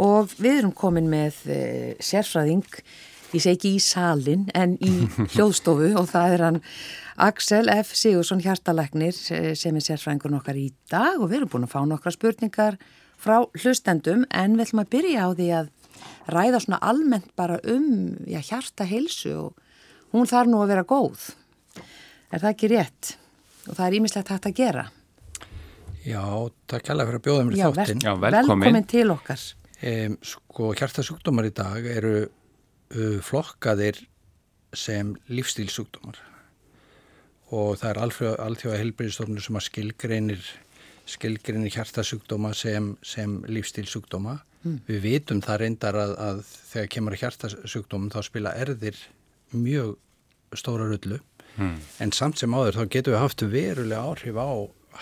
og við erum komin með uh, sérfræðing, ég segi ekki í salin en í hljóðstofu og það er hann Axel F. Sigursson Hjartalegnir eh, sem er sérfræðingun okkar í dag og við erum búin að fá nokkra spurningar frá hlustendum en við ætlum að byrja á því að ræða svona almennt bara um já, hjarta heilsu og hún þarf nú að vera góð. Er það ekki rétt? Og það er ímislegt hægt að gera. Já, takk kærlega fyrir að bjóða mér þáttinn. Já, velkomin. velkomin til okkar. Um, sko, hjartasjúkdómar í dag eru uh, flokkaðir sem lífstílsjúkdómar og það er allþjóða helbriðstofnur sem að skilgreinir skilgreinir hjartasjúkdóma sem, sem lífstílsjúkdóma. Mm. Við vitum það reyndar að, að þegar kemur hjartasjúkdómum þá spila erðir mjög stóra rullu mm. en samt sem áður þá getum við haft verulega áhrif á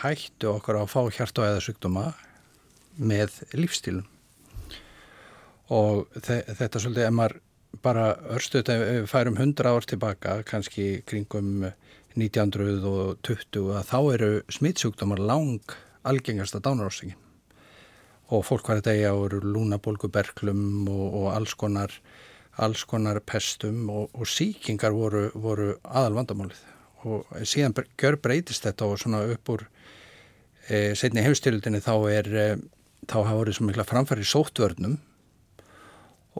hættu okkar að fá hjarta og eða sjúkdóma með lífstílum og þetta svolítið ef maður bara örstuðt ef við færum 100 ár tilbaka kannski kringum 1920 að þá eru smittsjúkdómar lang algengasta dánarásingin og fólk var þetta í áru lúnabolguberklum og, og alls konar alls konar pestum og, og síkingar voru, voru aðal vandamálið og síðan gjör breytist þetta og svona upp úr e, setni hefstildinni þá er e, þá hafa voruð svo mikla framfæri sóttvörnum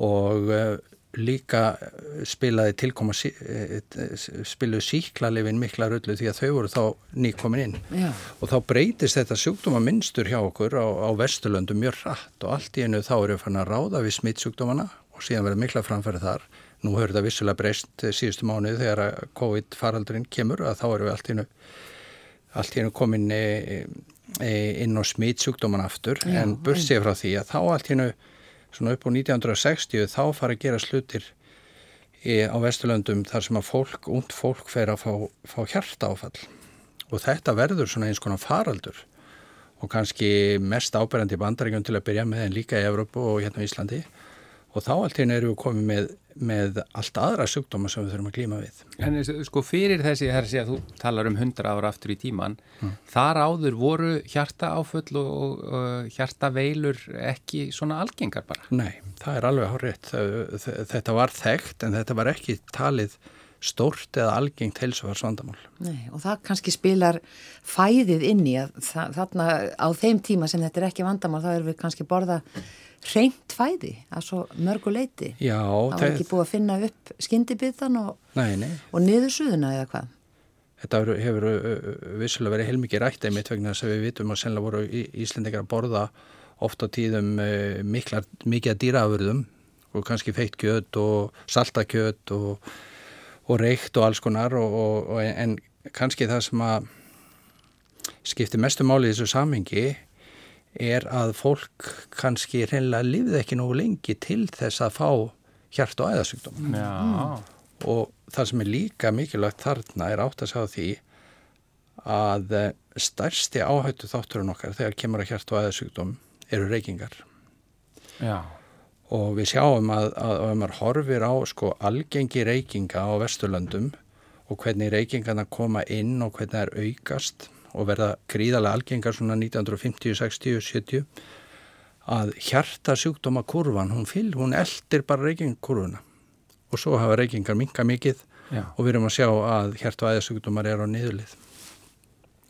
og e, líka spilaði tilkoma e, e, spiluði síklarlefin mikla rullu því að þau voru þá nýkomin inn. Já. og þá breytist þetta sjúkdóma minnstur hjá okkur á, á Vesturlöndu mjög rætt og allt í einu þá eru fann að ráða við smittsjúkdómana og síðan verður mikla framfæri þar. Nú höfður það vissulega breyst síðustu mánuði þegar COVID faraldurinn kemur að þá eru við allt í einu allt í hennu komin inn á smitsjúkdóman aftur. Já, en bursið frá því að þá allt í hennu svona upp á 1960 þá fara að gera slutir á Vesturlöndum þar sem að fólk, und fólk fer að fá, fá hjarta áfall og þetta verður svona eins konar faraldur. Og kannski mest áberandi bandaríkjum til að byrja með en líka í Evrópu og hérna í Íslandi og þá allt hennu eru við komið með með allt aðra sjúkdóma sem við þurfum að klíma við. En sko fyrir þessi, þessi að þú talar um 100 ára aftur í tíman, mm. þar áður voru hjarta áföll og, og, og hjarta veilur ekki svona algengar bara? Nei, það er alveg hárétt. Þetta var þekkt en þetta var ekki talið stórt eða algengt heilsufarsvandamál. Nei, og það kannski spilar fæðið inn í að þarna á þeim tíma sem þetta er ekki vandamál þá erum við kannski borða reynt fæði að svo mörguleiti Já Það var ekki búið að finna upp skyndibittan og, og niðursuðuna eða hvað? Þetta hefur vissulega verið heilmikið rætt einmitt vegna þess að við vitum að senlega voru Íslendingar að borða oft á tíðum miklar, mikið að dýraafurðum og kannski feitt kjöt og saltakjöt og, og reykt og alls konar og, og, en kannski það sem að skipti mestu máli í þessu samhengi er að fólk kannski reynilega lifið ekki nógu lengi til þess að fá hjart- og æðasugdóma mm. og það sem er líka mikilvægt þarna er átt að sjá því að eh, stærsti áhættu þátturinn okkar þegar kemur að hjart- og æðasugdóm eru reykingar Já. og við sjáum að, að, að maður horfir á sko algengi reykinga á Vesturlöndum og hvernig reykingarna koma inn og hvernig það er aukast og verða gríðarlega algengar svona 1950, 60, 70 að hjarta sjúkdóma kurvan, hún fyll, hún eldir bara reykingkurvuna og svo hafa reykingar minga mikið Já. og við erum að sjá að hjarta og æðasjúkdómar er á niðurlið.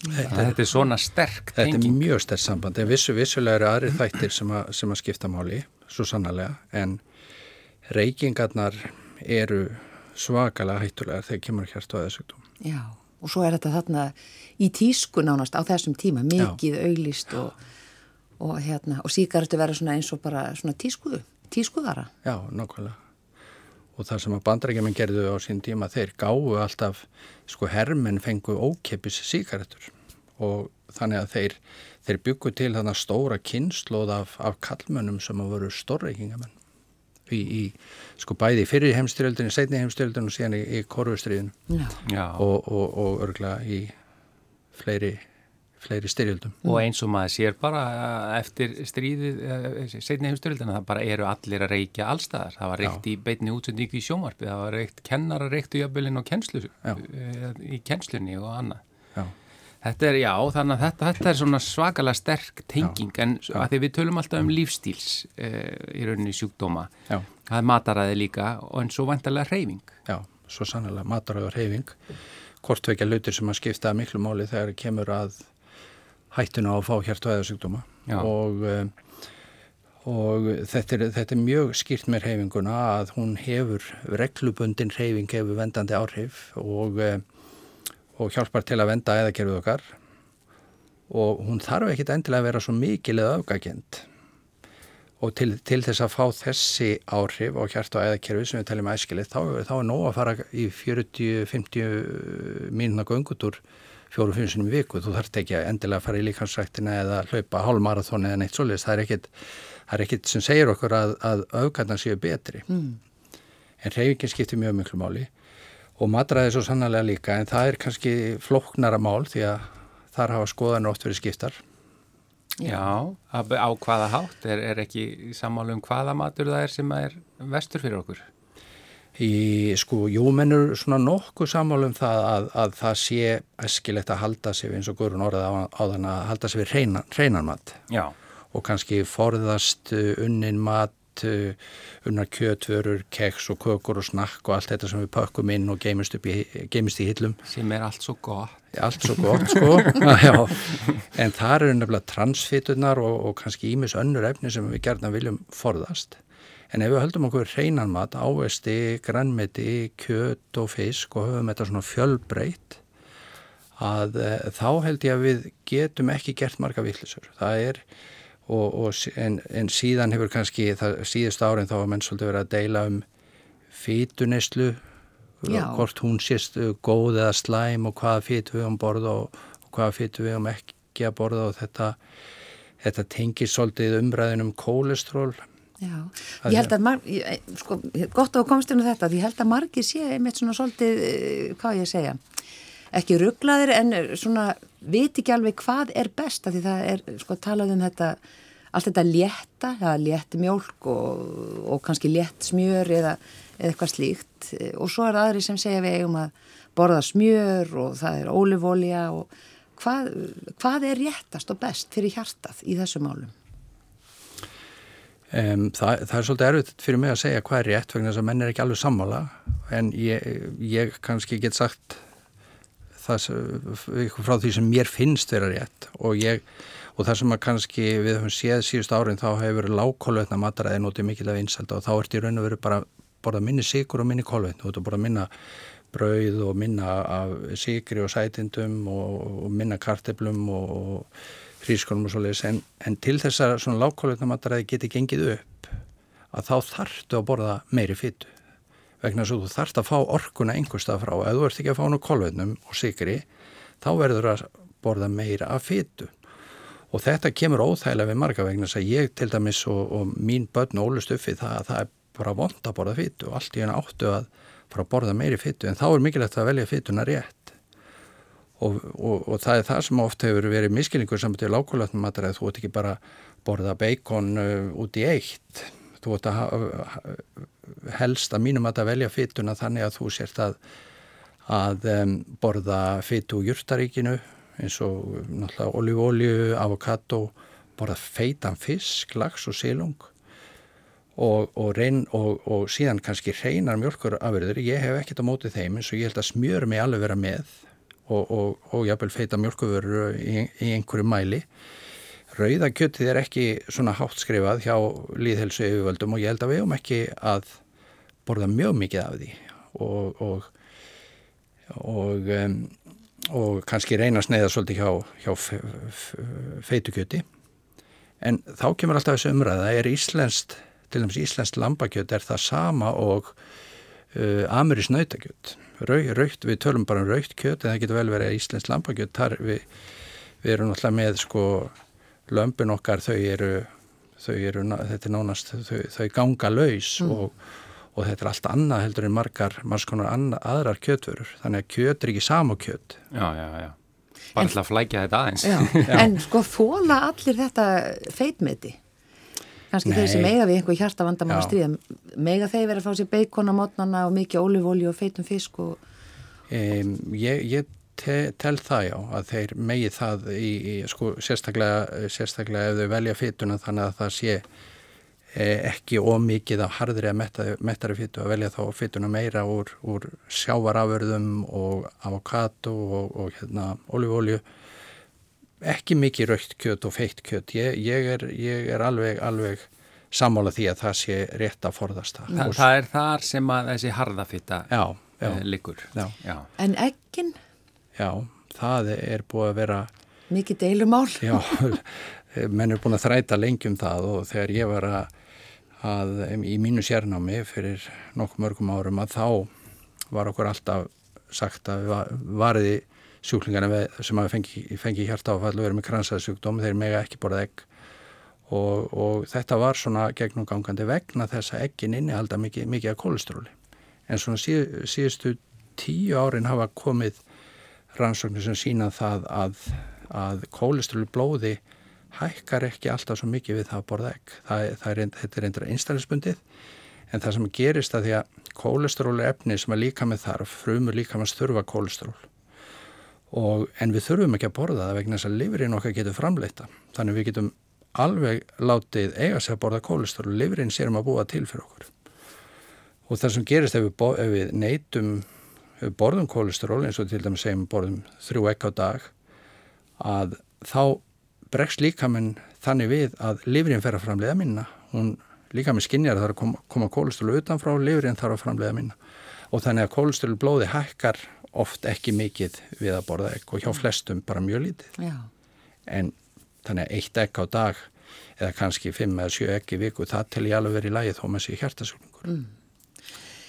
Þetta, þetta er svona sterk tenging. Þetta er mjög sterk samband, en vissu, vissulega eru aðri þættir sem að, sem að skipta máli, svo sannlega, en reykingarnar eru svakalega hættulegar þegar kemur hjarta og æðasjúkdóm. Já og svo er þetta þarna í tísku nánast á þessum tíma, mikið Já. auglist og, og, hérna, og síkartu vera svona eins og bara svona tísku, tískuðara. Já, nokkvæmlega. Og það sem að bandrækjumenn gerðu á sín tíma, þeir gáðu alltaf, sko hermenn fengu ókeppis síkartur og þannig að þeir, þeir byggu til þannig stóra kynnslóð af, af kallmönnum sem að voru stórreikingamenn í, í sko bæði fyrir heimstyrjöldinu, setni heimstyrjöldinu og síðan í, í korfustriðinu og, og, og örgla í fleiri fleiri styrjöldum. Og eins og maður sér bara eh, eftir stríðið eh, setni heimstyrjöldina, það bara eru allir að reykja allstaðar. Það var reykt í beitni útsendíku í sjómarfi, það var reykt kennara reyktu jöfnvelin og kennslu, eh, í kennslunni og annað. Já. Þetta er, já, þannig að þetta, þetta er svona svakalega sterk tenging já, en að því við tölum alltaf um lífstíls e, í rauninni sjúkdóma. Já. það er mataræði líka og en svo vantarlega reyfing. Já, svo sannlega mataræði og reyfing kortveikja lautir sem að skipta miklu máli þegar kemur að hættuna á að fá hjart og eða sjúkdóma og, og þetta, er, þetta er mjög skýrt með reyfinguna að hún hefur reglubundin reyfing hefur vendandi áhrif og e, og hjálpar til að venda eðakerfið okkar. Og hún þarf ekkit endilega að vera svo mikil eða öfgagend og til, til þess að fá þessi áhrif á hjart og eðakerfið sem við teljum æskilið þá, þá er nóg að fara í 40-50 mínuna göngutur í viku, þú þarf ekki endilega að fara í líkansræktina eða hlaupa hálfmarathon eða neitt svolítið, það er ekkit, það er ekkit sem segir okkur að, að öfgarna séu betri. Mm. en reyfingin skiptir mjög miklu máli og matræði svo sannlega líka en það er kannski flóknara mál því að þar hafa skoðanur oft verið skiptar. Já, á hvaða hátt er, er ekki sammálu um hvaða matur það er sem er vestur fyrir okkur? Í sko, jú mennur svona nokkuð sammálu um það að, að það sé eskilegt að halda sig eins og Guðrun orðið á, á þann að halda sig við hreinan, hreinan mat. Já. Og kannski forðast unnin mat mat, uh, unnar kjötvörur, keks og kökur og snakk og allt þetta sem við pakkum inn og geimist, í, geimist í hillum. Sem er allt svo gott. Allt svo gott, sko. Já. En það eru nefnilega transfitunar og, og kannski ímis önnur efni sem við gerðna viljum forðast. En ef við höldum okkur hreinan mat, ávesti, grannmeti, kjöt og fisk og höfum þetta svona fjölbreytt, að e, þá held ég að við getum ekki gert marga vittlisur. Það er og, og, en, en síðan hefur kannski það, síðust árin þá að menn svolítið verið að deila um fýtunislu hvort hún sést góð eða slæm og hvaða fýtu við um borða og, og hvaða fýtu við um ekki að borða og þetta, þetta tengir svolítið umræðin um kólestról Já, ég held að, sko, gott á komstinu þetta, ég held að margir sé einmitt svona svolítið, eh, hvað ég segja, ekki rugglaðir en svona viti ekki alveg hvað er best, því það er, sko, talað um þetta allt þetta létta, ja, létt mjölk og, og kannski létt smjör eða, eða eitthvað slíkt. Og svo er það aðri sem segja við eigum að borða smjör og það er ólifólja og hvað, hvað er réttast og best fyrir hjartað í þessu málum? Um, það, það er svolítið erfitt fyrir mig að segja hvað er rétt vegna þess að menn er ekki alveg sammála. En ég, ég kannski get sagt það frá því sem mér finnst vera rétt. Og ég og það sem að kannski við höfum séð síðust árin þá hefur lágkólvetna mataræði notið mikil af einselda og þá ert í raun og veru bara borða minni sigur og minni kólvetn og þú ert bara minna brauð og minna af sigri og sætindum og, og minna karteblum og, hrískonum og svoleiðis. En, en til þess að svona lágkólvetna mataræði geti gengið upp að þá þartu að borða meiri fyttu vegna þess að þú þarft að fá orkuna einhverstað frá, ef þú ert ekki að fá nú kólvetnum og sigri, þá verður að borða meira af fyttu og þetta kemur óþægilega við marga vegna þess að ég til dæmis og, og mín börn ólust uppi það að það er bara vond að borða fyttu og allt í henni áttu að fara að borða meiri fyttu en þá er mikilvægt að velja fyttuna rétt. Og, og, og það er það sem oft hefur verið miskilningur saman til lákulatnum að þú ert ekki bara borða beikon uh, út í eitt. Þú ert að helst að mínum að velja fyttuna þannig að þú sért að, að um, borða fyttu úr júrtaríkinu eins og náttúrulega olífólju, avokado, borða feitan fisk, lags og sílung og, og, reyn, og, og síðan kannski reynar mjölkur afverður. Ég hef ekkert á mótið þeim eins og ég held að smjör mig alveg vera með og jáfnvel feita mjölkuverur í, í einhverju mæli. Rauðakjötið er ekki svona hátt skrifað hjá líðhelsu yfirvöldum og ég held að við hefum ekki að borða mjög mikið af því og og um, og kannski reyna að sneiða svolítið hjá, hjá feitukjöti en þá kemur alltaf þessu umræða er íslenskt, til dæmis íslenskt lambakjöt er það sama og uh, amerísk nautakjöt raukt, við tölum bara um raukt kjöt en það getur vel verið íslenskt lambakjöt þar við, við erum alltaf með sko lömpun okkar þau eru, þau eru þetta er nánast, þau, þau ganga laus mm. og og þetta er allt annað heldur en margar margskonar aðrar kjötvörur. Þannig að kjöt er ekki sam og kjöt. Já, já, já, bara alltaf flækja þetta aðeins. Já. Já. En sko þóla allir þetta feitmeti? Kannski þeir sem eiga við einhver hjarta vandamann að stríða, mega þeir verið að fá sér beikon á mótnana og mikið ólífólju og feitum fisk og... um, ég, ég te, tel það já, að þeir megi það í, í sko, sérstaklega, sérstaklega ef þau velja fytuna þannig að það sé ekki ómikið af harðri að mettari fytu að velja þá fytuna meira úr, úr sjávaraförðum og avokado og, og hérna, olífólju ekki mikið raukt kjött og feitt kjött ég, ég, er, ég er alveg, alveg sammála því að það sé rétt að forðast það. Þa, það er þar sem að þessi harðafitta uh, liggur. Já. Já. En ekkin? Já, það er búið að vera... Mikið deilumál? Já, menn er búin að þræta lengjum það og þegar ég var að, að í mínu sérnámi fyrir nokkuð mörgum árum að þá var okkur alltaf sagt að variði sjúklingarna sem að fengi, fengi hjarta áfall og verið með kransaðsjúkdóm, þeir mega ekki borðað egg og, og þetta var svona gegnumgangandi vegna þess að eggin innihalda mikið, mikið af kólestróli. En svona síð, síðustu tíu árin hafa komið rannsóknir sem sína það að, að kólestróli blóði hækkar ekki alltaf svo mikið við það að borða egg. Það, það er, þetta er eindir einstaklisbundið en það sem gerist að því að kólestróli efni sem að líka með þarf, frumur líka með þurfa kólestról. Og, en við þurfum ekki að borða það vegna þess að livrinn okkar getur framleita. Þannig við getum alveg látið eiga sér að borða kólestról og livrinn sérum að búa til fyrir okkur. Og það sem gerist ef við, ef við neytum, ef við borðum kólestról eins og til dæmis segjum borðum þrjú ekk á dag, að þá bregst líkamenn þannig við að livrinn fer að framlega minna. Hún líkamenn skinnjar er að koma, koma kólestról utanfrá og livrinn þarf að framlega minna. Og þannig að kólestról blóði hækkar oft ekki mikið við að borða ekk og hjá flestum bara mjög lítið. Já. En þannig að eitt egg á dag eða kannski fimm eða sjö egg í viku það til ég alveg verið í lagi þó með sér hjertasúkningur mm.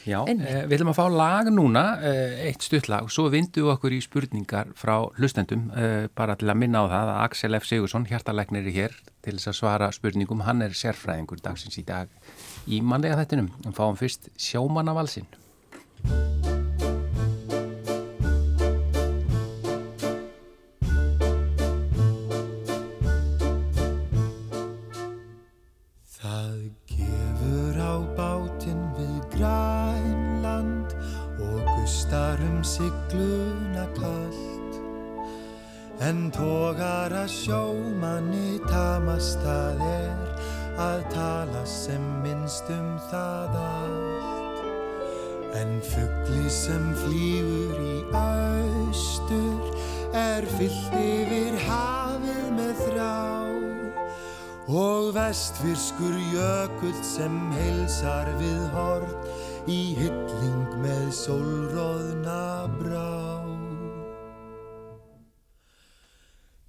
Já, eh, við ætlum að fá lag núna eh, eitt stuttlag og svo vindu okkur í spurningar frá hlustendum eh, bara til að minna á það að Axel F. Sigursson hjertalegnir er hér til þess að svara spurningum. Hann er sérfræðingur dagsins í dag í manlega þettinum og fáum fyrst sjómannavalsinn sólróðna brá.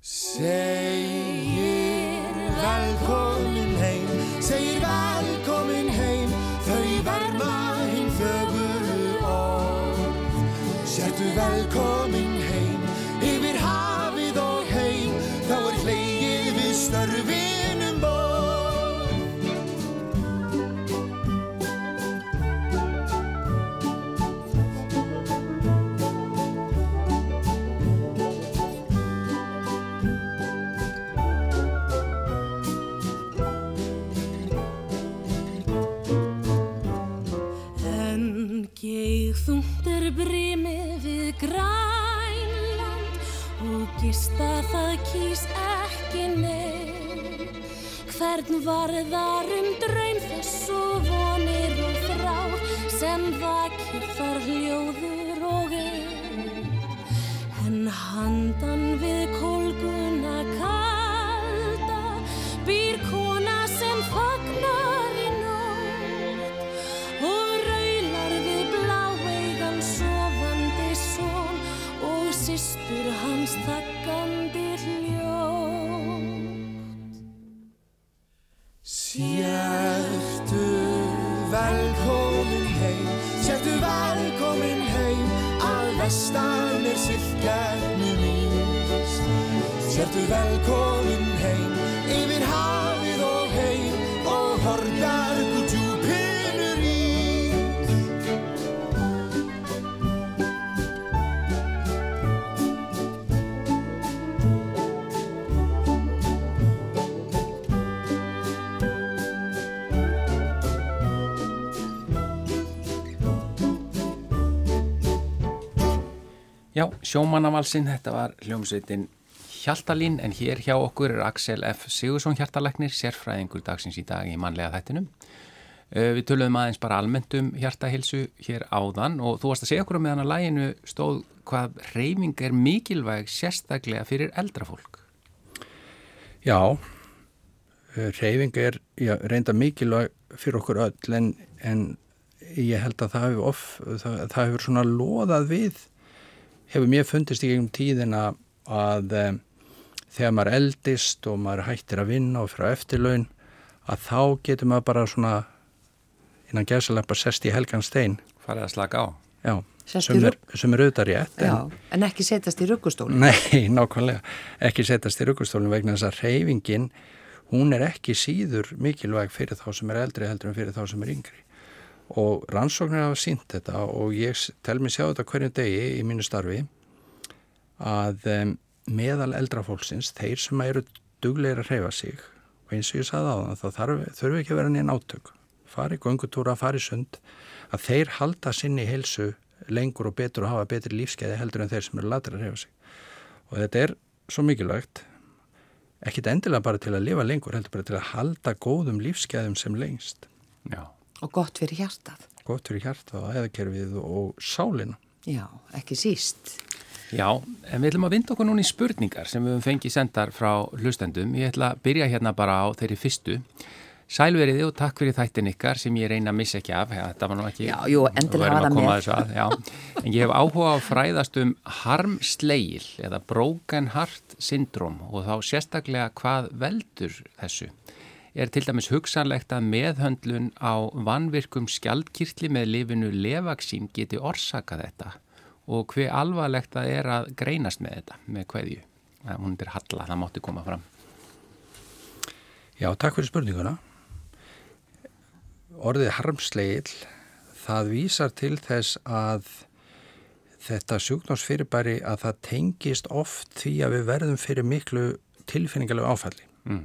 Segir velkomin heim, segir velkomin heim, þau verma hinn föguru orð. Sértu velkomin og gista það kýs ekki neitt. Hvern varðar um draum þess og vonir og þrár sem vakir þar hljóður og einn. En handan við kólguna velkomin heim, yfir hafið og heim og hornar gútjúpinur ís. Já, sjómannavalsinn, þetta var hljómsveitin Hjaltalín en hér hjá okkur er Axel F. Sigursson Hjartalæknir, sérfræðingur dagsins í dag í manlega þættinum. Við töluðum aðeins bara almennt um hjartahilsu hér áðan og þú varst að segja okkur um meðan að læginu stóð hvað reyfing er mikilvæg sérstaklega fyrir eldra fólk. Já, reyfing er já, reynda mikilvæg fyrir okkur öll en, en ég held að það hefur, of, það, það hefur svona loðað við hefur mér fundist í gegnum tíðina að um, þegar maður eldist og maður hættir að vinna og fyrir að eftirlaun að þá getur maður bara svona innan gæðsalega sest í helgan stein. Farið að slaka á. Já, sem er, sem er auðvitað rétt Já, en, en ekki setjast í ruggustólun Nei, nákvæmlega, ekki setjast í ruggustólun vegna þess að reyfingin hún er ekki síður mikilvæg fyrir þá sem er eldri heldur en fyrir þá sem er yngri. Og rannsóknir hafa sínt þetta og ég tel mér sjá þetta hverju degi í mínu starfi að um, meðal eldrafólksins, þeir sem eru dugleir að hreyfa sig og eins og ég saði á það, þá þurfu ekki að vera nýjan átök, fari gungutúra, fari sund, að þeir halda sinni helsu lengur og betur og hafa betri lífskeiði heldur en þeir sem eru ladra að hreyfa sig og þetta er svo mikilvægt ekkit endilega bara til að lifa lengur heldur bara til að halda góðum lífskeiðum sem lengst Já Og gott fyrir hjartað. Gott fyrir hjartað og eðakerfið og sálina. Já, ekki síst. Já, en við ætlum að vinda okkur núna í spurningar sem við höfum fengið sendar frá hlustendum. Ég ætla að byrja hérna bara á þeirri fyrstu. Sælveriði og takk fyrir þættin ykkar sem ég reyna að missa ekki af. Þetta var nú ekki... Já, jú, endilega hafa það með. Já, en ég hef áhuga á fræðast um harmsleil eða broken heart syndrom og þá sérstaklega hvað veldur þessu er til dæmis hugsanlegt að meðhöndlun á vanvirkum skjaldkirtli með lifinu levaksím geti orsaka þetta og hver alvarlegt það er að greinast með þetta, með hverju. Hún er halla, það mátti koma fram. Já, takk fyrir spurninguna. Orðið harmsleil, það vísar til þess að þetta sjúknámsfyrirbæri að það tengist oft því að við verðum fyrir miklu tilfinningarlegu áfalli. Mm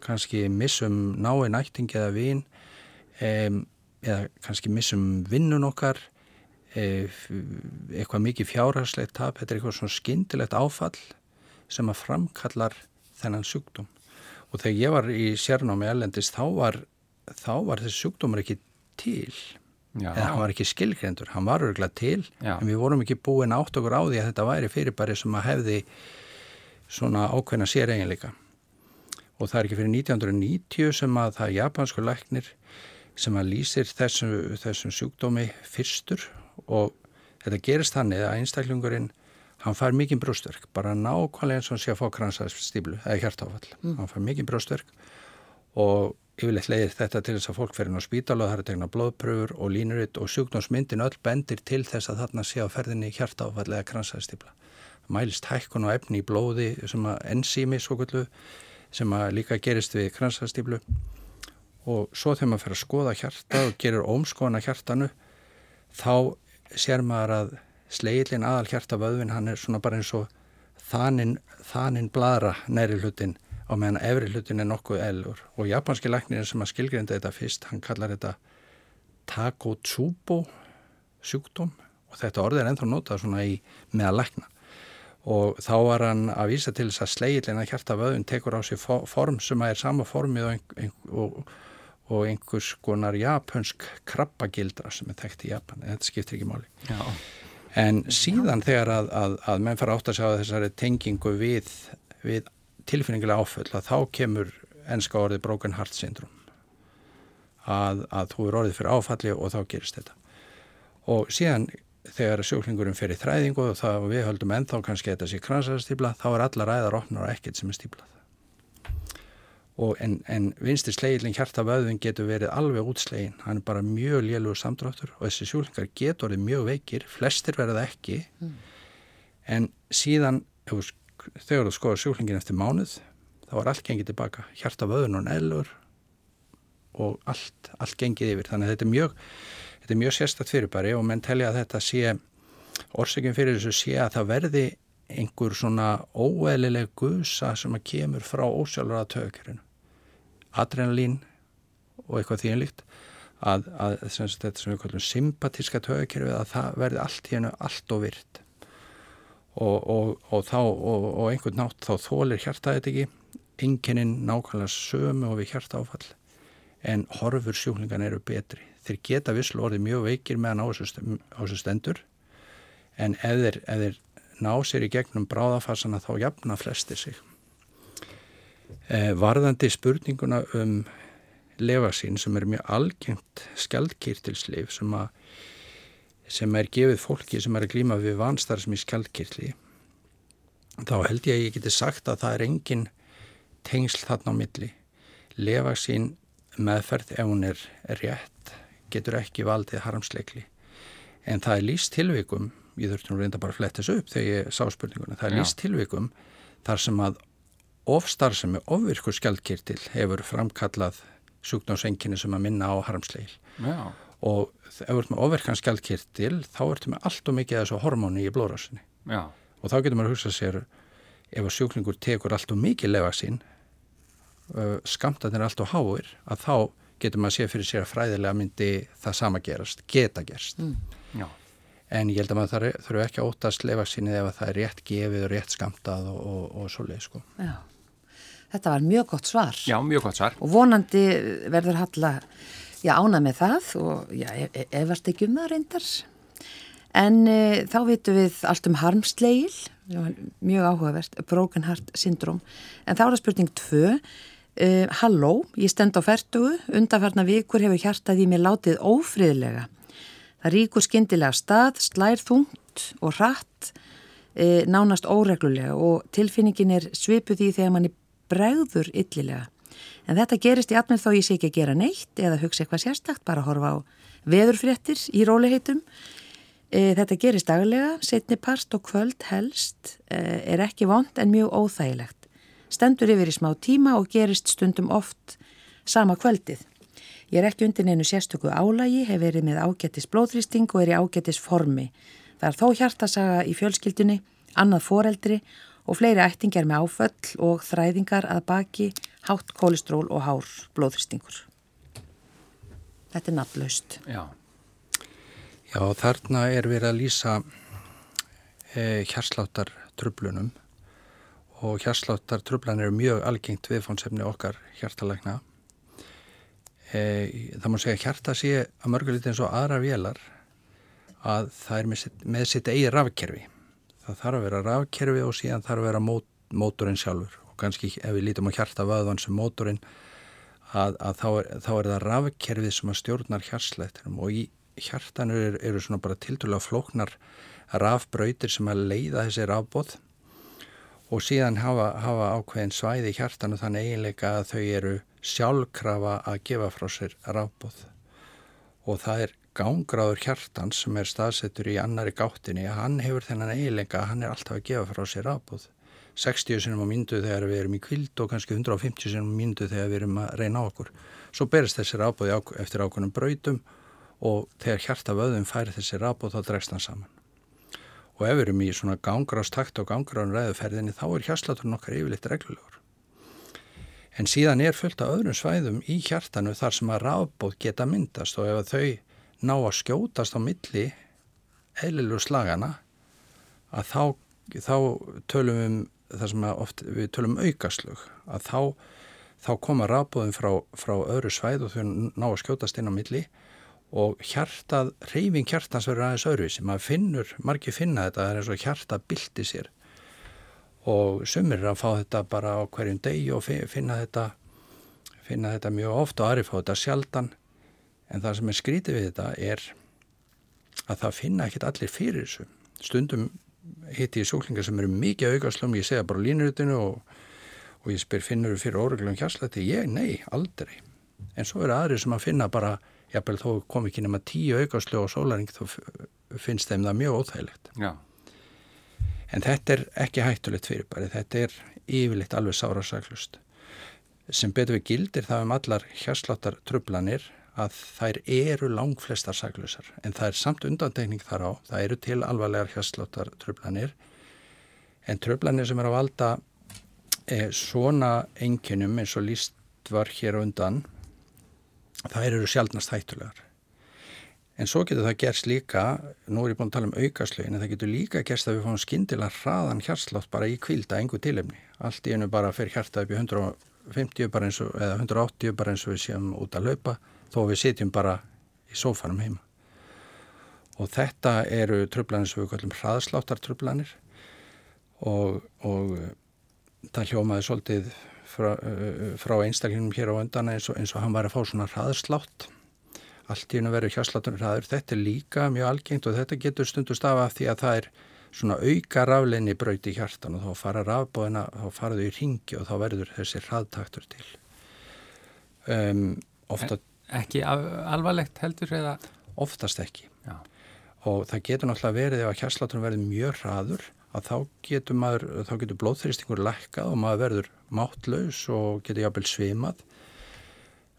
kannski missum nái nætting eða vín eða kannski missum vinnun okkar eitthvað mikið fjárhagslegt tap, þetta er eitthvað svona skindilegt áfall sem að framkallar þennan sjúkdóm og þegar ég var í sérnámi elendist þá var, þá var þessi sjúkdómar ekki til Já. eða hann var ekki skilgrendur, hann var örgulega til Já. en við vorum ekki búin átt okkur á því að þetta væri fyrirbæri sem að hefði svona ákveðna sér eiginleika og það er ekki fyrir 1990 sem að það japansku læknir sem að lýsir þessum, þessum sjúkdómi fyrstur og þetta gerist þannig að einstaklingurinn hann fær mikið brjóstverk, bara nákvæmlega eins og hann sé að fá kransastíblu eða hjartáfall, mm. hann fær mikið brjóstverk og yfirleitt leiðir þetta til þess að fólk fer inn á spítala og það er að tegna blóðpröfur og línuritt og sjúkdómsmyndin öll bendir til þess að þarna sé á ferðinni hjartáfall eða kransastíbla mælist hækkun og efni í blóði sem að enzými svo kvöldu sem að líka gerist við kransastíflu. Og svo þegar maður fer að skoða hjarta og gerir ómskoðan að hjartanu þá sér maður að sleilin aðal hjartavöðvin hann er svona bara eins og þaninn, þaninn bladra næri hlutin á meðan efri hlutin er nokkuð elur og japanski læknir sem að skilgrinda þetta fyrst hann kallar þetta takotsubo sjúkdóm. Og þetta orðið er ennþá notað svona í meða lækna. Og þá var hann að vísa til þess að sleilina hjarta vöðun tekur á sig form sem er sama formið og, og, og einhvers konar japansk krabbagildra sem er þekkt í Japan, þetta skiptir ekki máli. Já. En síðan þegar að, að, að menn fara átt að sjá þessari tengingu við, við tilfinningilega áföll að þá kemur ennska orðið broken heart syndrome að, að þú er orðið fyrir áfalli og þá gerist þetta. Og síðan þegar sjúklingurinn fer í þræðingu og það við höldum ennþá kannski þetta sé kransastýpla þá er alla ræðar opnar og ekkert sem er stýplað en, en vinstir sleilin hjartavöðun getur verið alveg útslegin hann er bara mjög lélugur samdráttur og þessi sjúklingar getur verið mjög veikir. Flestir verða ekki. Mm. en síðan þegar þú skoður sjúklingin eftir mánuð þá er allt gengið tilbaka. Hjartavöðun og nellur og allt, allt gengið yfir. Þannig að þetta er mjög þetta er mjög sérstatt fyrirbæri og menn telja að þetta sé orsökjum fyrir þessu sé að það verði einhver svona óeðlileg gusa sem að kemur frá ósjálfur að tökjörinu adrenalín og eitthvað þínlíkt að, að sem þetta sem við kallum sympatíska tökjörfi að það verði allt í hennu allt og virt og, og, og þá og einhvern nátt þá þólir hjartaðið ekki enginninn nákvæmlega sömu og við hjarta áfall en horfur sjúklingan eru betri. Þeir geta visslu orðið mjög veikir meðan á þessu stendur en ef þeir ná sér í gegnum bráðafarsana þá jafna flestir sig varðandi spurninguna um lefasín sem er mjög algengt skjaldkýrtilslif sem, sem er gefið fólki sem er að glýma við vanstar sem í skjaldkýrtli þá held ég að ég geti sagt að það er engin tengsl þarna á milli. Lefasín meðferð ef hún er rétt getur ekki valdið harmsleikli. En það er líst tilvikum ég þurfti nú reynda bara að fletta þessu upp þegar ég sá spurninguna það er líst tilvikum þar sem að ofstarfsemi ofvirkur skjaldkirtil hefur framkallað sjúknámsenginni sem að minna á harmsleil Já. og ef þú ert með ofvirkan skjaldkirtil þá ertu með allt og mikið af þessu hormóni í blóðrásinni og þá getur maður að hugsa sér ef að sjúklingur tekur allt og mikið lefa sín skamtanir allt og háir að þá getur maður að sé fyrir sér að fræðilega myndi það sama gerast, geta gerst mm. en ég held að maður þurfu ekki að óta að slefa síni ef það er rétt gefið og rétt skamtað og, og, og svo leið sko. Já, þetta var mjög gott svar. Já, mjög gott svar. Og vonandi verður halla ána með það og e, e, efast ekki um það reyndar. En e, þá vitum við allt um harmsleil mjög áhugavert, broken heart syndrom en þá er það spurning 2 Uh, halló, ég stend á færtugu, undarfarna vikur hefur hjartað í mig látið ófriðlega. Það ríkur skindilega stað, slær þungt og hratt, uh, nánast óreglulega og tilfinningin er svipuð í þegar manni bregður yllilega. En þetta gerist í atmið þó ég sé ekki að gera neitt eða hugsa eitthvað sérstakt, bara horfa á veðurfréttir í róliheitum. Uh, þetta gerist daglega, setni part og kvöld helst, er ekki vond en mjög óþægilegt stendur yfir í smá tíma og gerist stundum oft sama kvöldið. Ég er ekki undir neinu sérstöku álægi, hef verið með ágættis blóðrýsting og er í ágættis formi. Það er þó hjartasaga í fjölskyldunni, annað foreldri og fleiri ættingar með áföll og þræðingar að baki hátt kólistról og hár blóðrýstingur. Þetta er nafnlaust. Já. Já, þarna er verið að lýsa eh, hjarsláttar tröflunum og hjarsláttar tröflan eru mjög algengt viðfónsefni okkar hjartalegna. E, það má segja hjarta sé að mörgulítið eins og aðra vélar að það er með, með sitt eigi rafkerfi. Það þarf að vera rafkerfi og síðan þarf að vera mót, mótorinn sjálfur. Og kannski ef við lítum á hjartavöðvan sem mótorinn að, að þá, er, þá er það rafkerfið sem að stjórnar hjarslættinum og í hjartanu eru, eru svona bara tildulega flóknar rafbröytir sem að leiða þessi rafbóð og síðan hafa, hafa ákveðin svæði hjartan og þannig eiginleika að þau eru sjálfkrafa að gefa frá sér rafbóð og það er gangráður hjartan sem er staðsettur í annari gáttinni hann hefur þennan eiginleika að hann er alltaf að gefa frá sér rafbóð 60 sinum á myndu þegar við erum í kvild og kannski 150 sinum á myndu þegar við erum að reyna á okkur. Svo berist þessi rafbóði eftir ákveðnum brautum og þegar hjarta vöðum færi þessi rafbóð þá dregst hann saman. Og ef við erum í svona gangrastakt og gangránræðuferðinni þá er hjarsláturinn okkar yfirleitt reglulegur. En síðan er fullt af öðrum svæðum í hjartanu þar sem að rafbóð geta myndast og ef þau ná að skjótast á milli eðlilu slagana að þá, þá tölum við um það sem oft, við tölum um aukaslug að þá, þá koma rafbóðin frá, frá öðru svæð og þau ná að skjótast inn á milli og hjartað, reyfing hjartans verður aðeins öðruvísi, maður finnur, margir finna þetta, það er eins og hjarta bildi sér. Og sumir að fá þetta bara á hverjum degi og finna þetta, finna þetta mjög ofta og aðri fá þetta sjaldan en það sem er skrítið við þetta er að það finna ekkit allir fyrir þessu. Stundum hitti ég súklingar sem eru mikið aukaslum, ég segja bara línurutinu og, og ég spyr finnur þú fyrir óreglum hjarslætti? Ég, nei, aldrei. En svo eru aðri sem að finna bara jafnvel þó kom ekki nema tíu aukaslu á sólaring þá finnst þeim það mjög óþægilegt Já. en þetta er ekki hættulegt fyrir bara þetta er yfirleitt alveg sárasaklust sem betur við gildir það um allar hérsláttar trublanir að þær eru langflestar saklusar en það er samt undantekning þar á. Það eru til alvarlegar hérsláttar trublanir en trublanir sem er að valda eh, svona enginum eins og líst var hér undan þær eru sjálfnast hættulegar. En svo getur það gerst líka, nú er ég búin að tala um aukaslögin, en það getur líka gerst að við fáum skindilega hraðan hjartslátt bara í kvilda, engu tilefni. Allt í einu bara fyrir hjarta upp í 150 bara eins og, eða 180 bara eins og við séum út að laupa, þó við sitjum bara í sófanum heima. Og þetta eru tröflanir sem við kallum hraðsláttartröflanir og, og það hljómaði svolítið frá, frá einstaklinum hér á öndan eins og, eins og hann var að fá svona hraðslátt allt í hennu verður hjáslatunir hraður. Þetta er líka mjög algengt og þetta getur stundust af af því að það er svona auka rafleginni brauti í hjartan og þá fara rafbóðina, þá faraðu í ringi og þá verður þessi hraðtaktur til. Um, ofta, ekki alvarlegt heldur eða? Oftast ekki. Já. Og það getur náttúrulega verið ef að hjáslatunum verður mjög hraður að þá getur, maður, þá getur blóðþristingur lækkað og maður verður máttlaus og getur jábel svimað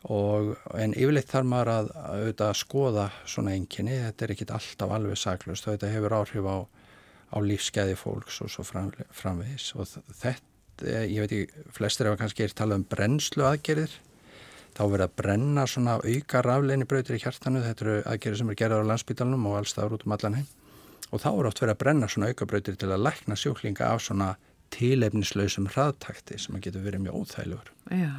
Og, en yfirleitt þarf maður að, að, að skoða svona enginni, þetta er ekkit alltaf alveg saklust og þetta hefur áhrif á, á lífskeiði fólks og svo fram, framvegis og þetta, ég veit ekki, flestir hefur kannski er talað um brennslu aðgerðir, þá verður að brenna svona auka rafleini brautir í hjartanu, þetta eru aðgerðir sem er gerðar á landsbytalunum og allstaður út um allan heim. Og þá er oft verið að brenna svona auka brautir til að lækna sjúklinga af svona tilefnislausum hraðtakti sem að getur verið mjög óþægilegur. Já,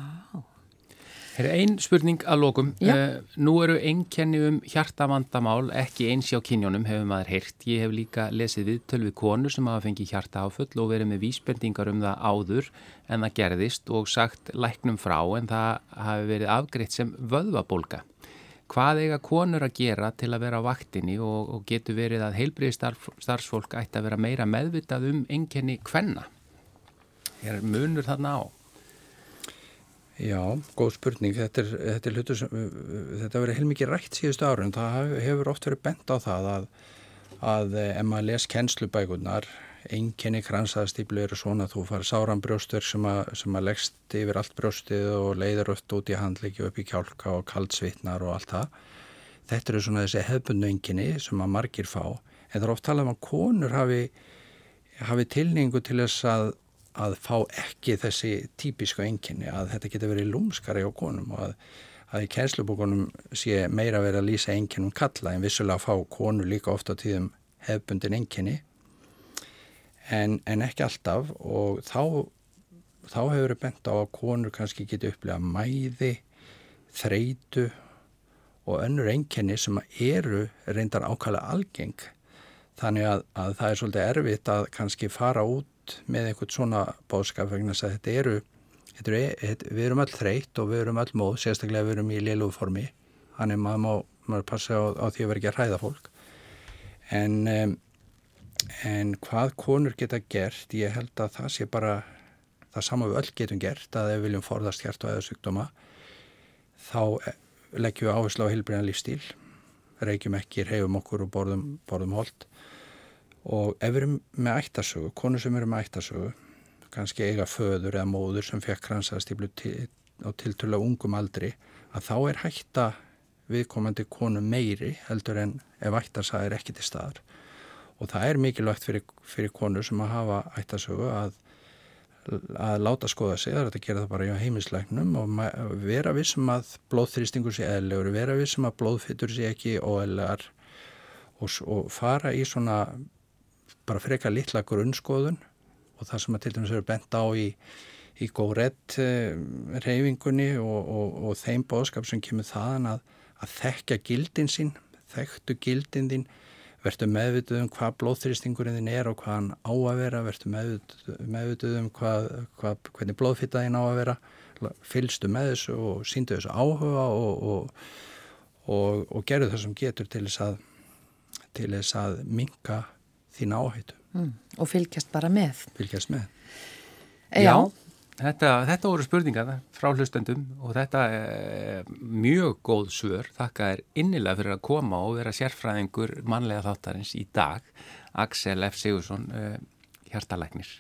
Einn spurning að lókum. Uh, nú eru einkenni um hjartavandamál ekki eins hjá kynjónum hefur maður heyrt. Ég hef líka lesið við tölvið konur sem hafa fengið hjarta áfull og verið með vísbendingar um það áður en það gerðist og sagt læknum frá en það hafi verið afgreitt sem vöðvabólka. Hvað eiga konur að gera til að vera á vaktinni og, og getur verið að heilbriði starf, starfsfólk ætti að vera meira meðvitað um einkenni hvenna? Er munur þarna á? Já, góð spurning. Þetta er, þetta er hlutur sem, þetta verið heilmikið rætt síðustu árun. Það hefur oft verið bent á það að, að ef maður les kennslubækunar, einkenni kransaðastýplu eru svona að þú fara sáran brjóstur sem að, sem að leggst yfir allt brjóstið og leiður öll út í handliki upp í kjálka og kaldsvittnar og allt það. Þetta eru svona þessi hefbundu einkenni sem að margir fá. En það er oft talað um að konur hafi, hafi tilningu til þess að að fá ekki þessi típisku enginni að þetta getur verið lúmskari á konum og að, að í kænslubókunum sé meira verið að lýsa enginnum kalla en vissulega fá konur líka ofta tíðum hefbundin enginni en, en ekki alltaf og þá, þá hefur við bent á að konur kannski getur upplegað mæði, þreitu og önnur enginni sem eru reyndar ákvæmlega algeng. Þannig að, að það er svolítið erfitt að kannski fara út út með einhvern svona bóðskap vegna að þetta eru, þetta eru við erum öll þreytt og við erum öll móð sérstaklega við erum í liðlúformi þannig maður má maður passa á, á því að vera ekki að hræða fólk. En en hvað konur geta gert ég held að það sé bara það sama við öll getum gert að ef við viljum forðast hjart og eðasugdóma þá eh, leggjum við áherslu á hilbriðan lífstíl reykjum ekki, reyfum okkur og borðum, borðum hold og ef við erum með ættasögu, konur sem eru með ættasögu kannski eiga föður eða móður sem fekk kransastíflu til, á tilturlega ungum aldri að þá er hætta viðkomandi konu meiri heldur en ef ættasæð er ekki til staðar. Og það er mikilvægt fyrir, fyrir konur sem að hafa ættasögu að, að láta skoða sig, það er að gera það bara í heimislegnum og vera vissum að blóðþrýstingur sé eðlegur, vera vissum að blóðfittur sé ekki óeðlegar og, og fara í svona bara freka litla grunnskoðun og það sem að til dæmis eru bent á í, í góðrætt eh, reyfingunni og, og, og þeim bóðskap sem kemur þaðan að, að þekka gildin sín, þekktu gildin þín, verður meðvituð um hvað blóðþrýstingurinn þín er og hvað hann á að vera, verður meðvituð, um hvað, hvað, hvernig blóðfitta þín á að vera, fylgstu með þessu og síndu þessu áhuga og, og gerðu það sem getur til þess að, að minka þín áhættu. Mm, og fylgjast bara með. Fylgjast með. E já, þetta, þetta voru spurningar frá hlustendum og þetta er mjög góð svör. Þakka er innilega fyrir að koma og vera sérfræðingur mannlega þáttarins í dag. Axel F. Sigursson, uh, hjartalæknir.